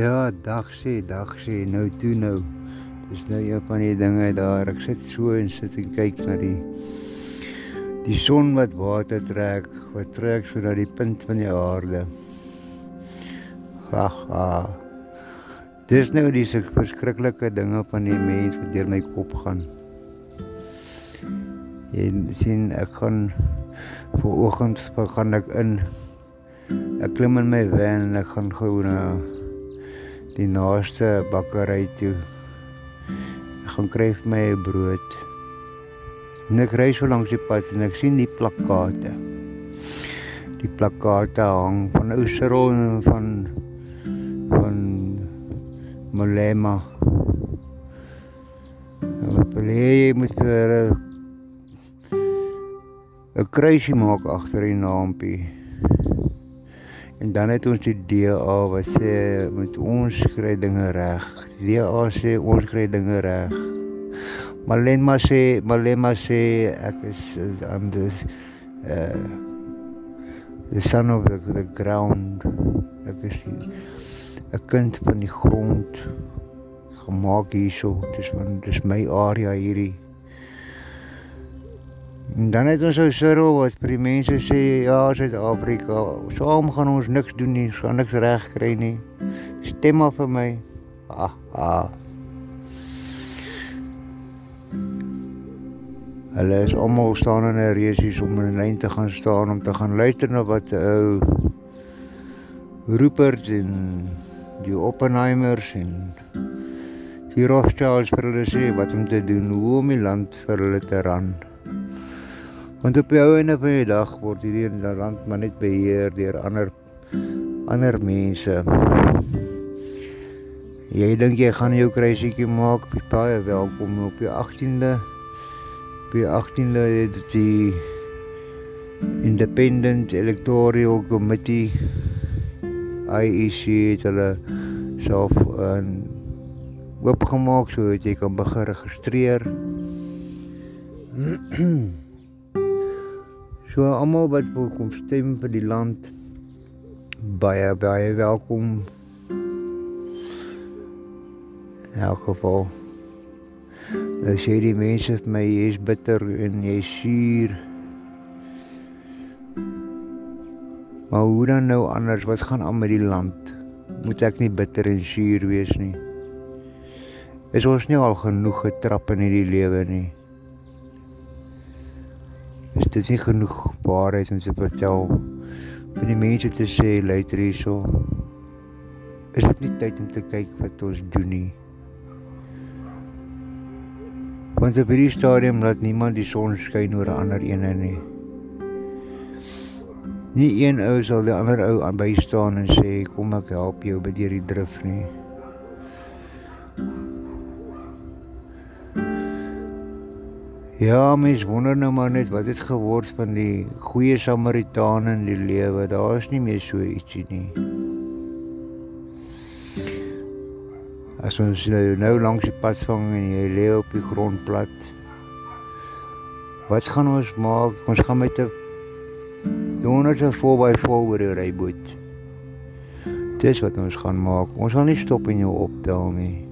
Ja, dag sê, dag sê, nou toe nou. Dis nou een van die dinge daar. Ek sit so en sit en kyk na die die son wat water trek, wat trek so na die punt van die aarde. Ag, ah. Dis nou die verskriklike dinge van die mens wat deur my kop gaan. Jy sien ek gaan voor oggend gaan ek in ek klim in my van en ek gaan gou na die naaste bakkery toe. Ek gaan kry vir my 'n brood. En ek ry so langs die pad en ek sien die plakkate. Die plakkate hang van ou Cyril en van van Molema. Wat wil jy moet vir 'n kruisie maak agter die naampie? En dan het ons die DA wat sê met ons kry dinge reg. Die DA sê ons kry dinge reg. Malema sê Malema sê ek is I'm the uh the son of the, the ground. Ek is 'n kind van die grond gemaak hierso. Dis van dis my area hierdie. En dan het ons ou Cyril wat vir die mense sê ja, Suid-Afrika, saam gaan ons niks doen nie, ons gaan niks reg kry nie. Stem maar vir my. Ah, ah. Hulle is almal staan in 'n resies om in 'n lyn te gaan staan om te gaan luister na wat 'n ou Rupert en die Oppenheimers en die Rothschilds vir hulle sê wat om te doen, hoe om die land vir hulle te ran. Want op die einde van die dag word hierdie land maar net beheer deur ander ander mense. Jy dink jy gaan jou kruisietjie maak, baie welkom op die 18de. Op die 18de het die Independent Electoral Committee IEC het hulle self 'n oopgemaak sodat jy kan begin registreer. So almal wat wil kom stem vir die land baie baie welkom. In elk geval. Nou sê die mense vir my jy's bitter en jy's suur. Maar hoe dan nou anders? Wat gaan aan met die land? Moet ek nie bitter en suur wees nie? Is ons nie al genoeg getrap in hierdie lewe nie? Is dit nie genoeg waarheid om te vertel vir die mense te sê luister hierso is dit nie tyd om te kyk wat ons doen nie? Want op hierdie stadium laat niemand die son skyn oor 'n ander ene nie. Nie een ou sal die ander ou aan by staan en sê kom ek help jou by hierdie drif nie Ja, mens wonder nou maar net wat het geword van die goeie Samaritane in die lewe. Daar is nie meer so ietsie nie. As ons nou, nou langs die pad vang en jy lê op die grond plat. Wat gaan ons maak? Ons gaan met 'n donderse 4x4 oor die ryboot. Dis wat ons gaan maak. Ons gaan nie stop en jou optel nie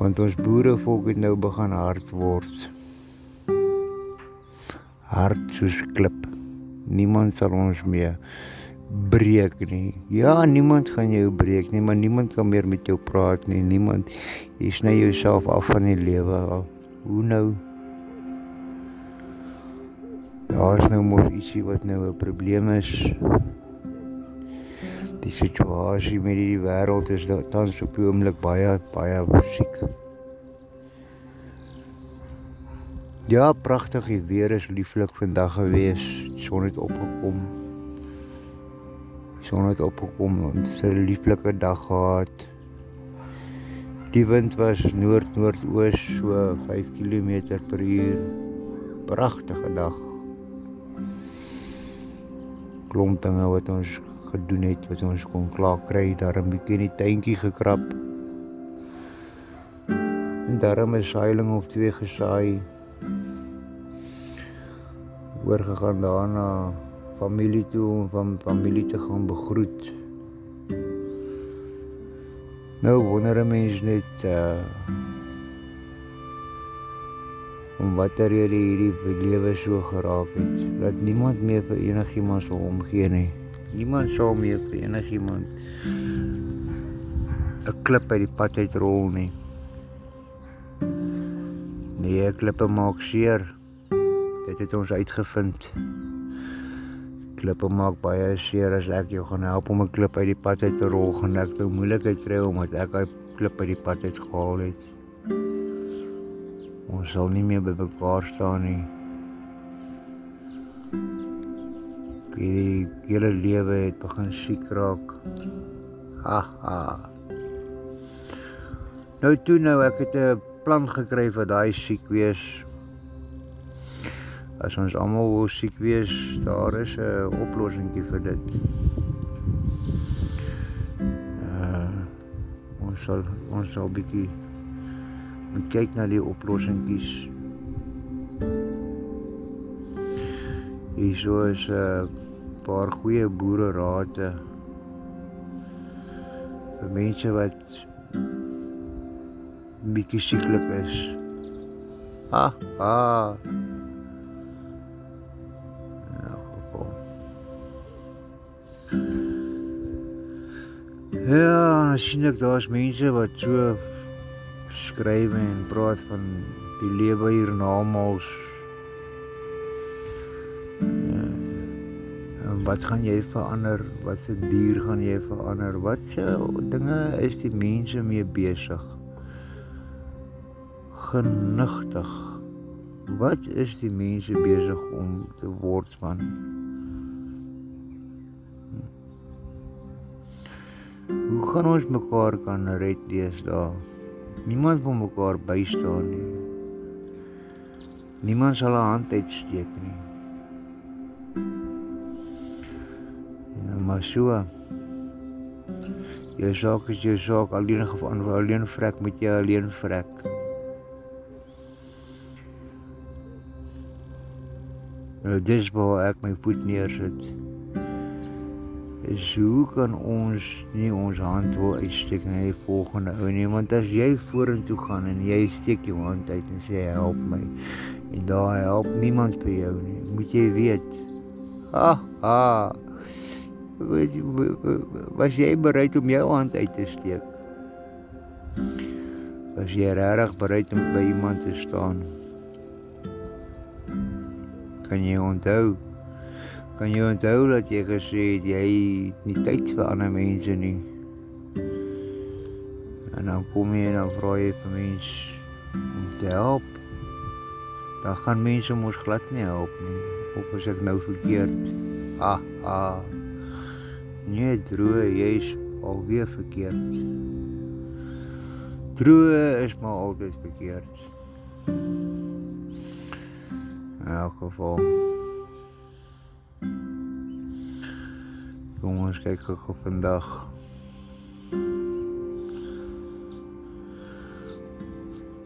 want ons boerevolk het nou begin hard word. Hard soos klip. Niemand sal ons meer breek nie. Ja, niemand gaan jou breek nie, maar niemand kan meer met jou praat nie. Niemand jy sny jouself af van die lewe. Hoe nou? Daar is nou mos ietsie wat nou 'n probleem is. Die situasie met die wêreld is tans op die oomblik baie baie musiek. Ja, pragtig die weer is lieflik vandag gewees. Die son het opgekom. Die son het opgekom en 'n lieflike dag gehad. Die wind was noord-noordoos so 5 km/h. Pragtige dag. Klomp dinge wat ons gedoen het wat ons kon klaar kry daar 'n bietjie in die tuintjie gekrap. En daarom is saailing of twee gesaai. Oorgegaan daarna familie toe om van familie te gaan begroet. Nou wonder 'n mens net uh om watter rede hierdie lewe so geraak het dat niemand meer vir enigiemand sou omgee nie. Niemand sou meer vir enigiemand 'n klip uit die pad uitrol nie. Nee, klippe maak seer. Dit het ons uitgevind. Klippe maak baie seer as ek jou gaan help om 'n klip uit die pad uit te rol, gaan ek nou moeilikheid kry omdat ek daai klip uit die pad uit gehaal het. Ons sal nie meer by mekaar staan nie. Die hele lewe het begin siek raak. Ha ha. Nou toe nou ek het 'n plan gekry vir daai siek wees. As ons almal wil siek wees, daar is 'n oplossingkie vir dit. Uh ons sal ons sal bietjie moet kyk na die oplossingkies. Hier is 'n uh, paar goeie boere raad vir mense wat bietjie sieklik is. Ha ha. Ja, sien ek daar's mense wat so skryf en praat van die lewe hiernamaals. Ja. Wat gaan jy verander? Wat se dier gaan jy verander? Wat se dinge is die mense mee besig? genigtig. Wat is die mense besig om te word van? Hoe gaan ons mekaar kan red deesdae? Niemand wil mekaar bystaan nie. Niemand sal 'n hand uitsteek nie. So. Jy saak is jou saak alleen gevan alleen vrek met jy alleen vrek. Nou dis waar ek my voet neersit. Is hoe kan ons nie ons hand wil uitsteek na die volgende ou nie want as jy vorentoe gaan en jy steek jou hand uit en sê help my en daar help niemand vir jou nie moet jy weet ha ha jy was jy bereid om jou hand uit te steek was jy regtig bereid om by iemand te staan kan jy onthou? Kan jy onthou dat jy gesê het jy het nie tyd vir ander mense nie? En dan kom jy en dan vra jy vir mense om te help. Dan gaan mense mos glad nie help nie. Of as ek nou verkeerd. Ah, ah. Nee, droe, jy's alweer verkeerd. Droe is maar altyd verkeerd. In elk geval. Kom ons kyk gou vandag.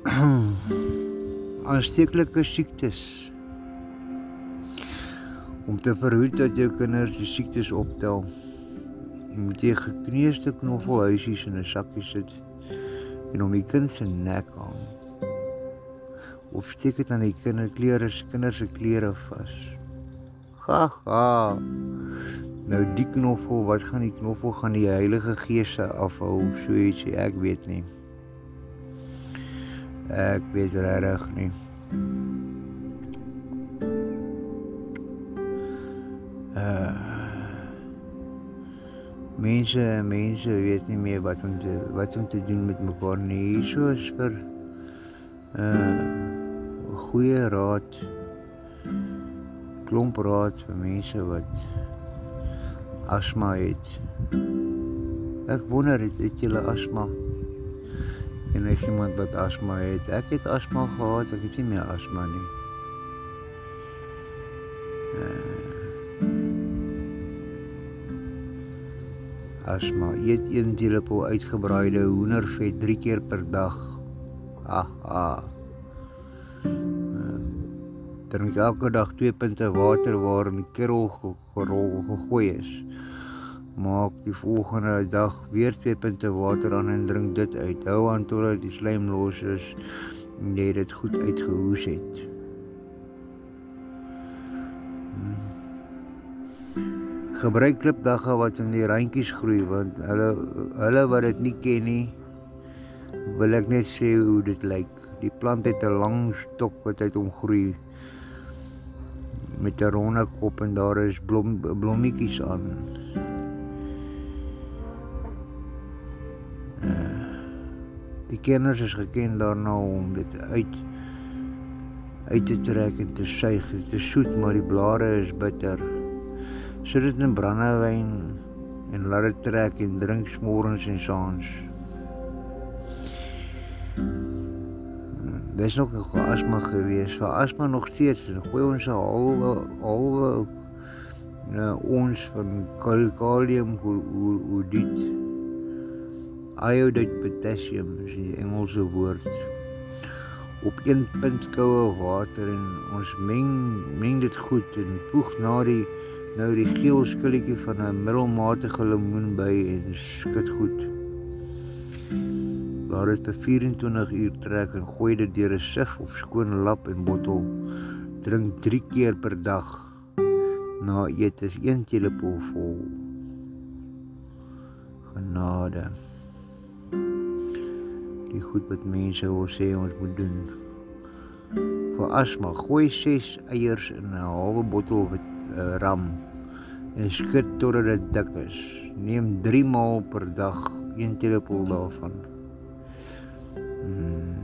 Aansteeklike siektes. Om te verhoed dat jou kinders die siektes optel, moet jy gekneusde knoffelhuisies in 'n sakkie sit en om die kind se nek hang of steek dit aan die kinderklere, kinders se klere vas. Ha ha. Nou die knoffel, wat gaan die knoffel gaan die Heilige Gees se afhou of so ietsie, ek weet nie. Ek weet regtig nie. Uh Mense, mense weet nie meer wat om te wat om te doen met mekaar nie. Hierso is vir uh goeie raad klomp raad vir mense wat asma het. Ek wonder het, het jy asma? En ek iemand wat asma het. Ek het asma gehad, ek het nie meer asma nie. Uh, asma. Eet een teelepel uitgebraaide hoendervet 3 keer per dag. Ah ah drink elke dag 2 punte water waarin die kerel gerol gegooi is. maak die volgende dag weer twee punte water aan en drink dit uit. Hou aan totdat die slijm los is en jy dit goed uitgehoes het. Gebruik klipdagga wat in die randjies groei want hulle hulle wat dit nie ken nie wil ek net sê hoe dit lyk. Die plant het 'n lang stok wat uit hom groei met 'n ronde kop en daar is blom blommetjies aan. Die kenners is geken daarna om dit uit uit te trek en te suig. Dit is soet, maar die blare is bitter. Sit dit in brandewyn en laat dit trek en drink môrens en saans. Dis nog 'n asma gewees. Vir asma nog steeds, gooi ons 'n halwe halwe nou ons van kalium dit iodide potassium is die Engelse woord op 1 punt koue water en ons meng meng dit goed en voeg na die nou die geel skilletjie van 'n middelmatige lemoen by en skud goed. Laat dit vir 24 uur trek en gooi dit deur 'n sif of skoon lap en bottel. Drink 3 keer per dag. Na eet is 1 teelepel vol. Genade die goed wat mense wil sê ons moet doen. Vir asma, gooi 6 eiers in 'n halwe bottel wit ram en skud totdat dit dik is. Neem 3 maal per dag 1 teelepel daarvan. Hmm.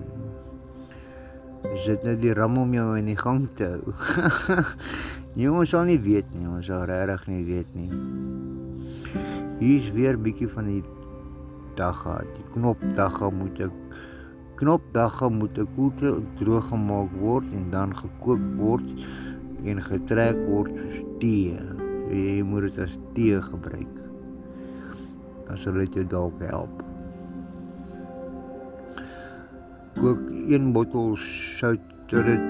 Is dit net die ram om jou in die gang te hou? nee, ons sal nie weet nie, ons sal regtig nie weet nie. Hier is weer bietjie van die dagga. Die knopdagga moet ek knopdagga moet ek koelte droog gemaak word en dan gekook word en getrek word soos tee. Jy moet dit as tee gebruik. Dan sal dit jou dalk help. Kook 1 bottel sout tot dit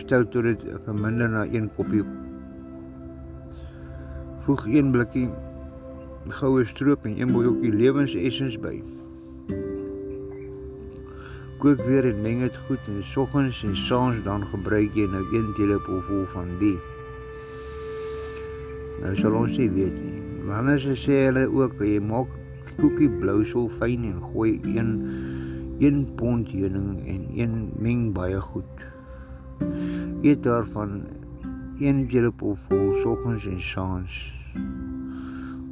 stout tot dit verminder na 1 koppie. Voeg 1 blikkie goue stroop en een botteltjie lewensessens by. Kook weer en meng dit goed en soggens en saans dan gebruik jy nou 1 teelepel vol van die. Nou sal ons nie weet nie. Wanneer se sê hulle ook jy maak koekie blousel fyn en gooi 1 1 pond heuning en 1 meng baie goed. Eet daarvan 1 teelepel vol soggens en saans.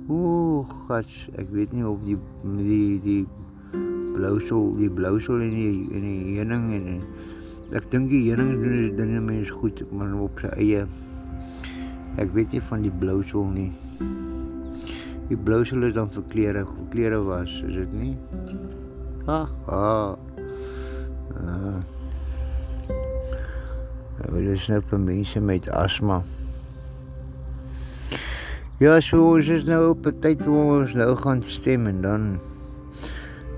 Ooh, gats, ek weet nie of die die die blousel, die blousel en die en die heuning en, en ek dink die heuning doen die dinge mens goed, maar op sy eie. Ek weet nie van die blousel nie. Die blousel is dan vir klere, vir klere was, is dit nie? Ag, ah. Uh, dit is nou vir mense met asma. Ja, so ons is nou op 'n tyd waar ons nou gaan stem en dan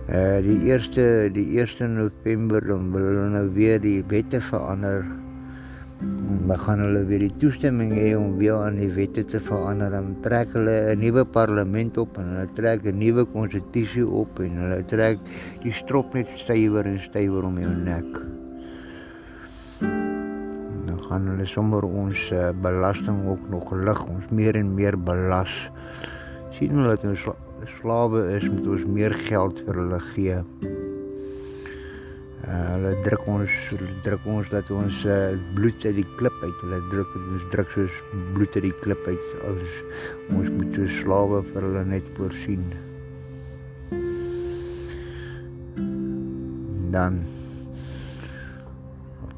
uh, die eerste die 1 November dan wil hulle nou weer die wette verander. Dan gaan hulle weer die toestemming hê om weer aan die wette te verander. Dan trek hulle 'n nuwe parlement op en hulle trek 'n nuwe konstitusie op en hulle trek die strop net stywer en stywer om jou nek gaan hulle sommer ons uh, belasting ook nog lig ons meer en meer belas sien hulle dat ons slawe is moet ons meer geld vir hulle gee. Uh, hulle druk ons druk ons dat ons uh, bloed uit die klip uit. Hulle druk ons druk soos bloed uit die klip uit as ons moet so slawe vir hulle net voorsien. Dan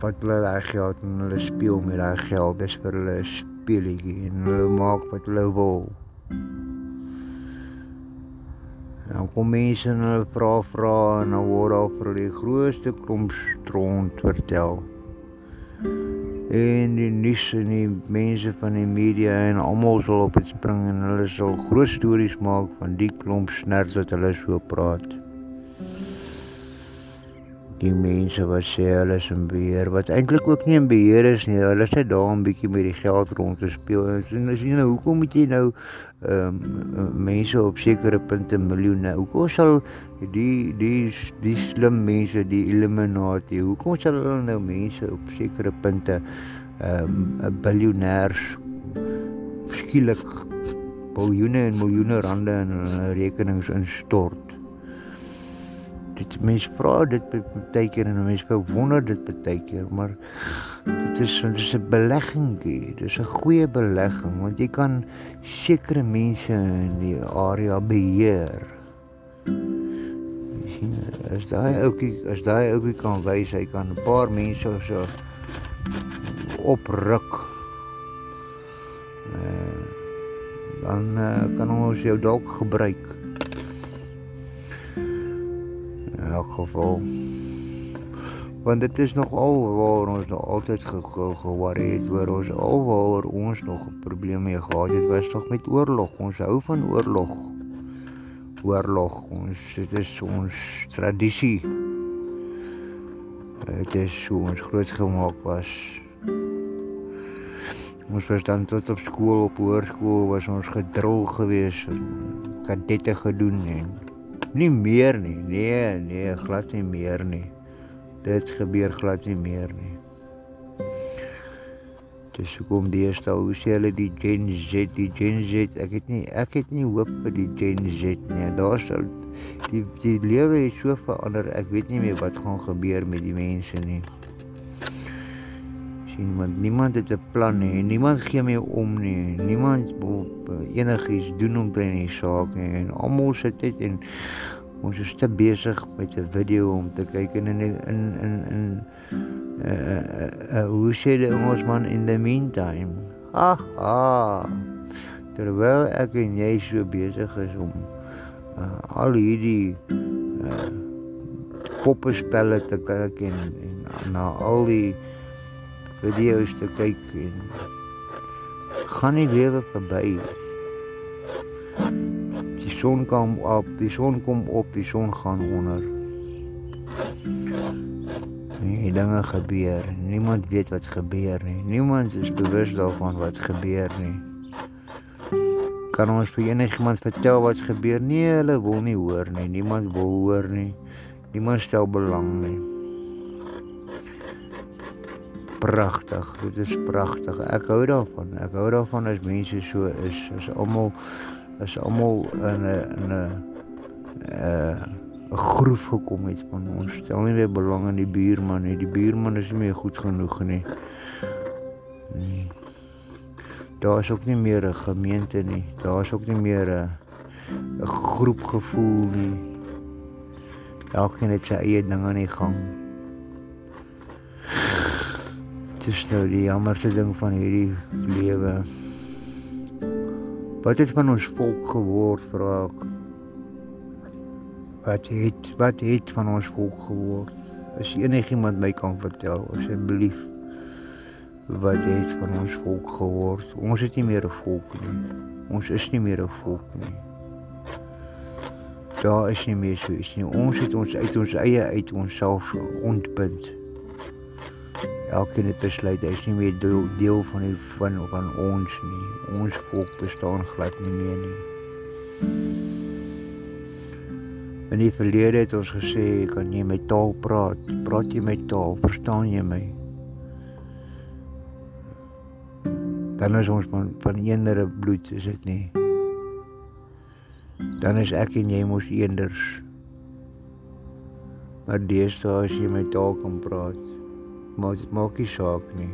wat hulle daai geld en hulle speel met daai geld dis vir hulle speletjie en hulle maak wat hulle wil. Nou kom mense en hulle vra vra en dan word daar vir die grootste klomp stront vertel. En die nuus en die mense van die media en almal sal op dit spring en hulle sal groot stories maak van die klomp snerts wat hulle so praat. Die mense wat sê hulle is in beheer wat eintlik ook nie in beheer is nie. Hulle sê daar 'n bietjie met die geld rond te speel. En as jy nou hoekom moet jy nou ehm um, mense op sekere punte miljoene. Hoekom sal die die die slim mense, die Illuminati, hoekom sal hulle nou mense op sekere punte ehm um, biljoenêrs skielik biljoene en miljoene rande in hulle rekenings instort? Dit mense vra dit baie keer en mense verwonder dit baie keer maar dit is dit is 'n beleggingkie dit is 'n goeie belegging want jy kan sekere mense in die area beheer. Sien as daai ouetjie as daai ouetjie kan wys hy kan 'n paar mense so opruk uh, dan uh, kan ons jou dalk gebruik elk geval. Want dit is nog al waar ons nog altyd ge-worry het oor ons al waar ons nog 'n probleem mee gehad het was tog met oorlog. Ons hou van oorlog. Oorlog, ons dit is ons tradisie. Dit is so ons groot gemaak was. Ons was dan tot op skool op hoërskool was ons gedrul geweest, kadette gedoen en Nie meer nie. Nee, nee, glad nie meer nie. Dit gebeur glad nie meer nie. Dis hoekom die eerste hoe sê hulle die Gen Z, die Gen Z, ek het nie ek het nie hoop vir die Gen Z nie. Daar sal die die lewe is so verander. Ek weet nie meer wat gaan gebeur met die mense nie sien want niemand het 'n plan nie niemand gee meer om nie. Niemand wil enigiets doen om binne die saak nie en almal sit net en ons is te besig met 'n video om te kyk en in in in in uh, uh, uh, hoe sê die Engelsman in the meantime. Ha ha. Terwyl ek en jy so besig is om uh, al hierdie uh, poppespelle te kyk en, en na al die video's te kyk en gaan nie lewe verby. Son kom op, die son kom op, die son gaan onder. Nee, dinge gebeur. Niemand weet wat gebeur nie. Niemand is bewus daarvan wat gebeur nie. Kan ons vir enigiemand vertel wat gebeur? Nee, hulle wil nie hoor nie. Niemand wil hoor nie. Niemand stel belang nie pragtig. Dit is pragtig. Ek hou daarvan. Ek hou daarvan as mense so is. As almal as almal in 'n 'n 'n groef gekom het van ons. Stel nie meer belang in die buurman nie. Die buurman is nie meer goed genoeg nie. Nee. Daar is ook nie meer 'n gemeente nie. Daar is ook nie meer 'n 'n groepgevoel nie. Elkeen het sy eie ding aan die gang is nou die jammerste ding van hierdie lewe. Wat het van ons volk geword, vra ek. Wat het wat het van ons volk geword? As enigiemand my kan vertel, asseblief. Wat het van ons volk geword? Ons het nie meer 'n volk nie. Ons is nie meer 'n volk nie. Daar is nie meer so iets nie. Ons het ons uit ons eie uit onsself ontbind elkeen het besluit hy is nie meer deel, deel van die van van ons nie. Ons volk bestaan glad nie meer nie. In die verlede het ons gesê kan jy met taal praat? Praat jy met taal? Verstaan jy my? Dan is ons van van eenere bloed, is dit nie? Dan is ek en jy mos eenders. Maar deesdae as jy met taal kan praat, maak nie saak nie.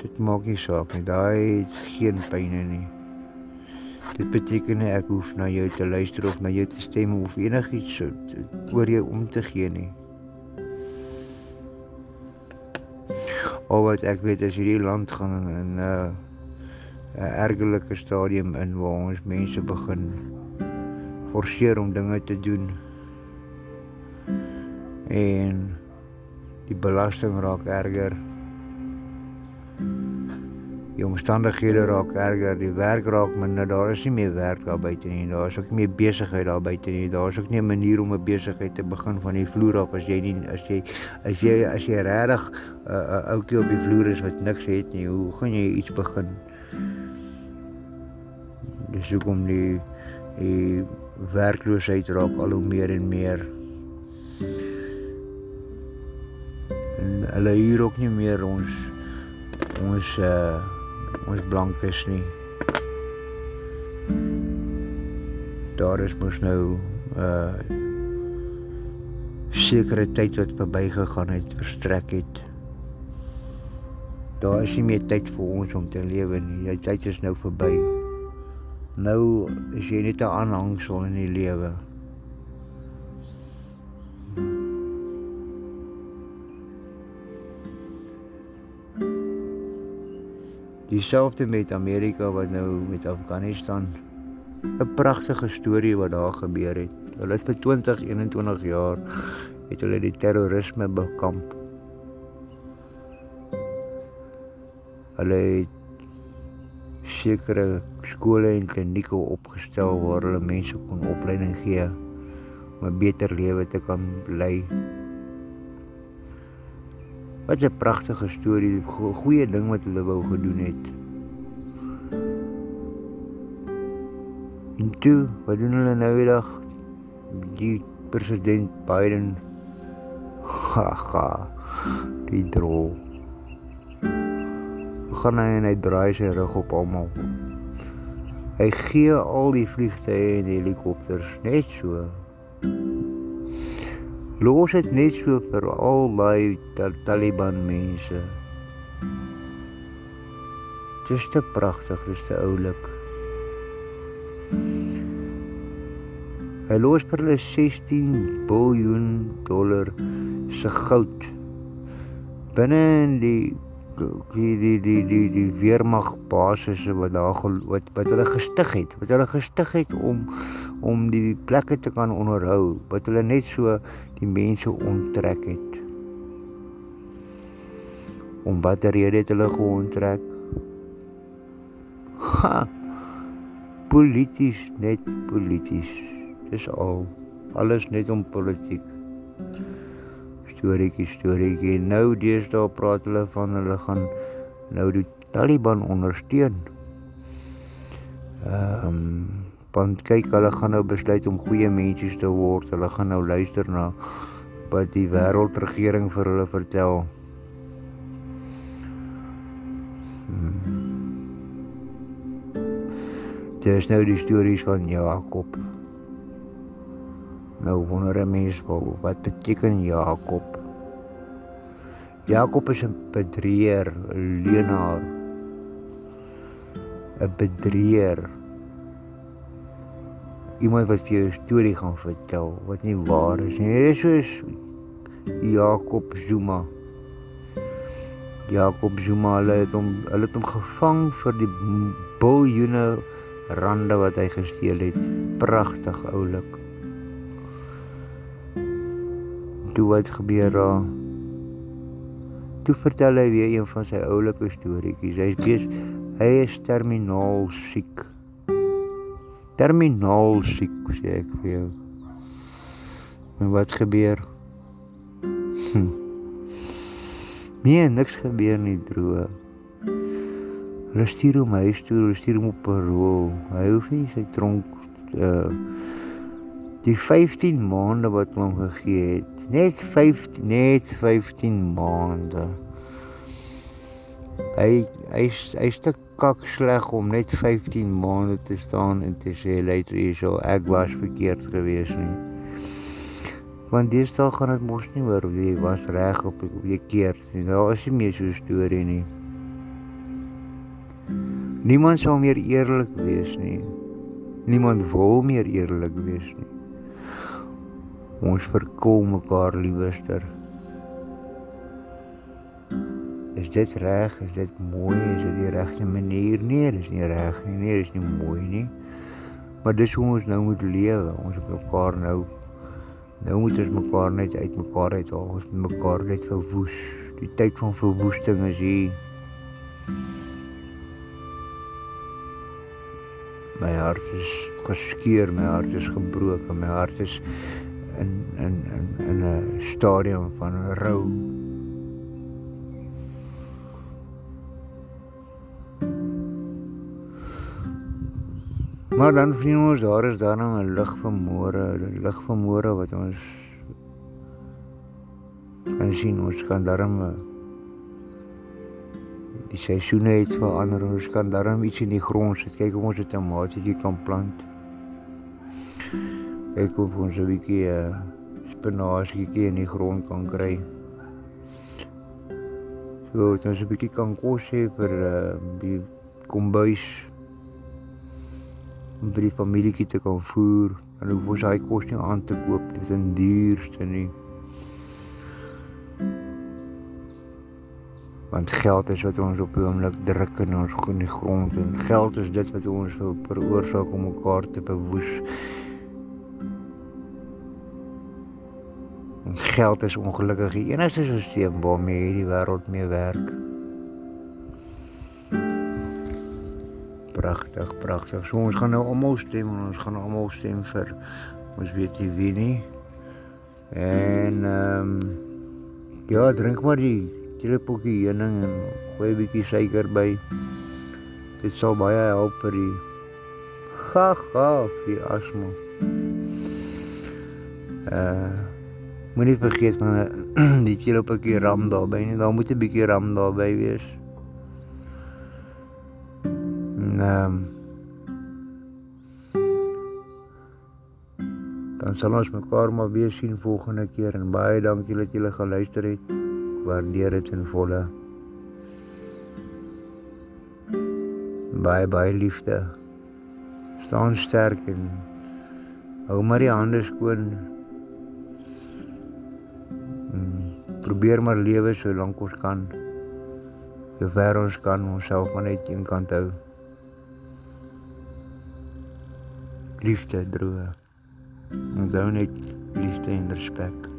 Dit maak nie saak nie. Daai het geen pyn nie. Dit beteken nie ek hoef na jou te luister of na jou te stem of enigiets oor jou om te gee nie. Al wat ek weet is hierdie land gaan in 'n uh, 'n ergelike stadium in waar ons mense begin forceer om dinge te doen. En die belasting raak erger. Die omstandighede raak erger, die werk raak minder. Daar is nie meer werk daar buite nie. Daar is ook nie meer besigheid daar buite nie. Daar is ook nie 'n manier om 'n besigheid te begin van die vloer af as jy nie as jy as jy as jy regtig 'n uh, uh, ouetjie op die vloer is wat niks het nie. Hoe gaan jy iets begin? Dis hoekom die die werkloosheid raak al hoe meer en meer. Hulle hier ook nie meer ons ons uh ons blankes nie. Daar is mos nou uh sekere tyd wat verbygegaan het, verstrek het. Daar is nie meer tyd vir ons om te lewe nie. Die tyd is nou verby. Nou is jy net 'n aanhangsel in die lewe. Dieselfde met Amerika wat nou met Afghanistan 'n pragtige storie wat daar gebeur het. Hulle het vir 20, 21 jaar het hulle die terrorisme bekamp. Hulle het sekere skole en klinieke opgestel waar hulle mense kon opleiding gee om 'n beter lewe te kan lei. Wat 'n pragtige storie, goeie ding wat hulle wou gedoen het. En toe, wat doen hulle nou weer? Die president Biden gaga die drol. Gaan hy en hy draai sy rug op almal. Hy gee al die vliegtye en helikopters net so Los dit net so vir al daai Taliban mense. Dis te pragtig, dis te oulik. Hy los vir hulle 16 biljoen dollar se goud binne in die die die die die die weermag basisse wat daar wat wat hulle gestig het, wat hulle gestig het om om die plekke te kan onderhou, wat hulle net so die mense onttrek het. Om watter rede het hulle geonttrek? Ha. Polities net polities. Dis al alles net om politiek storieetjie storieetjie. Nou deesdae praat hulle van hulle gaan nou die Taliban ondersteun. Ehm um, want kyk hulle gaan nou besluit om goeie mense te word. Hulle gaan nou luister na wat die wêreldregering vir hulle vertel. Hmm. Dit is nou die stories van Jakob. Nou wonder 'n mens wat beteken Jakob? Jakob is 'n bedrieger, 'n leenaar. 'n Bedrieger. Iemand wat vir jou 'n storie gaan vertel wat nie waar is nie. Dit is soos Jakob Zuma. Jakob Zuma het hom hulle het hom gevang vir die biljoene rande wat hy gesteel het. Pragtig oulik. toe wat gebeur daar? Toe vertel hy weer een van sy oulike storieetjies. Hy sê hy is terminaal siek. Terminaal siek, sê ek vir jou. En wat gebeur? Hm. Nee, niks gebeur nie, droog. Hulle stuur hom huis toe, hulle stuur hom op parol. Hy hoef nie sy tronk uh die 15 maande wat hom gegee het net 15 net 15 maande. Hy hy hy stuk kak sleg om net 15 maande te staan en te sê later hierso ek was verkeerd geweest nie. Want deesdae gaan dit mos nie oor wie was reg of wie keer nie. Daar is nie meer so 'n storie nie. Niemand sou meer eerlik wees nie. Niemand wil meer eerlik wees nie. Ons verkoop mekaar liewerster. Is dit reg? Is dit mooi? Is dit die regte manier? Nee, dis nie reg nie. Nee, dis nie mooi nie. Maar dis hoe ons nou moet lewe. Ons moet mekaar nou nou moet ons mekaar net uit mekaar uit haal. Ons moet mekaar net verwoes. Die tyd van verwoesting is hier. My hart is geskeur, my hart is gebroken, my hart is in in in in 'n stadium van rou. Maar dan sien ons daar is nou 'n lig van môre, 'n lig van môre wat ons kan sien. Ons kan daarom die seisoene het verander. Ons kan daarom iets in die grond sit. Kyk of ons 'n tomatietjie kan plant. Kyk of ons 'n bietjie uh, spinasietjie in die grond kan kry. So dat ons 'n bietjie kan kos hê vir uh, die kombuis om vir die familietjie te kan voer en hoef ons daai kos nie aan te koop dit is duurste nie. Want geld is wat ons op die oomblik druk in ons die grond en geld is dit wat ons veroorsaak om mekaar te bewoes. En geld is ongelukkig die enigste stelsel waarmee hierdie wêreld mee werk pragtig, pragtig. So ons gaan nou almal stem en ons gaan almal stem vir ons weet nie wie nie. En ehm um, ja, drink maar die teelepeltjie heuning en gooi 'n bietjie suiker by. Dit sal baie help vir die gaga vir die asma. Uh moenie vergeet man die teelepeltjie ram daarby nie. Daar moet 'n bietjie ram daarby wees um, dan sal ons mekaar maar weer sien volgende keer en baie dankie dat julle geluister het. Waardeer dit in volle. Baie baie liefde. Staan sterk en hou maar die hande skoon. Hmm, probeer maar lewe so lank ons kan. Sover ons kan onsself maar net een kant hou. Liefde droog. Onthou net liefde en respek.